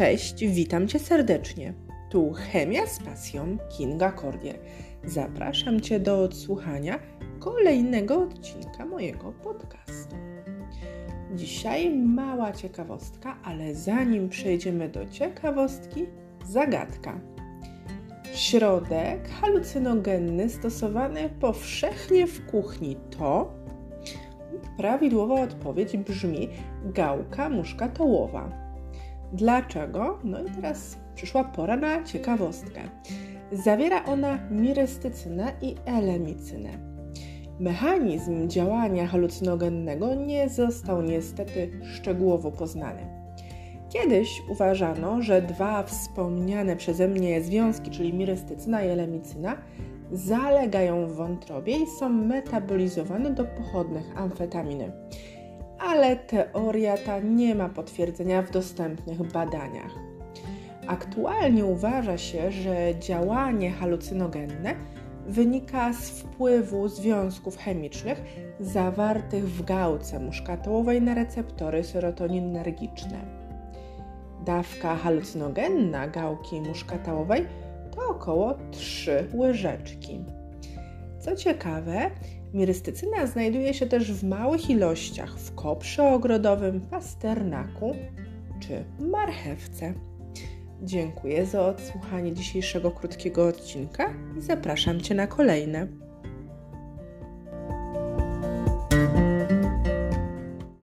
Cześć, witam Cię serdecznie. Tu Chemia z pasją Kinga Cordier. Zapraszam Cię do odsłuchania kolejnego odcinka mojego podcastu. Dzisiaj mała ciekawostka, ale zanim przejdziemy do ciekawostki, zagadka. Środek halucynogenny stosowany powszechnie w kuchni to Prawidłowa odpowiedź brzmi gałka muszkatołowa. Dlaczego? No i teraz przyszła pora na ciekawostkę. Zawiera ona mirestycynę i elemicynę. Mechanizm działania halucynogennego nie został niestety szczegółowo poznany. Kiedyś uważano, że dwa wspomniane przeze mnie związki, czyli mirestycyna i elemicyna, zalegają w wątrobie i są metabolizowane do pochodnych amfetaminy ale teoria ta nie ma potwierdzenia w dostępnych badaniach. Aktualnie uważa się, że działanie halucynogenne wynika z wpływu związków chemicznych zawartych w gałce muszkatołowej na receptory serotoninergiczne. Dawka halucynogenna gałki muszkatołowej to około 3 łyżeczki. Co ciekawe, Mirystycyna znajduje się też w małych ilościach w koprze ogrodowym, pasternaku czy marchewce. Dziękuję za odsłuchanie dzisiejszego krótkiego odcinka i zapraszam Cię na kolejne.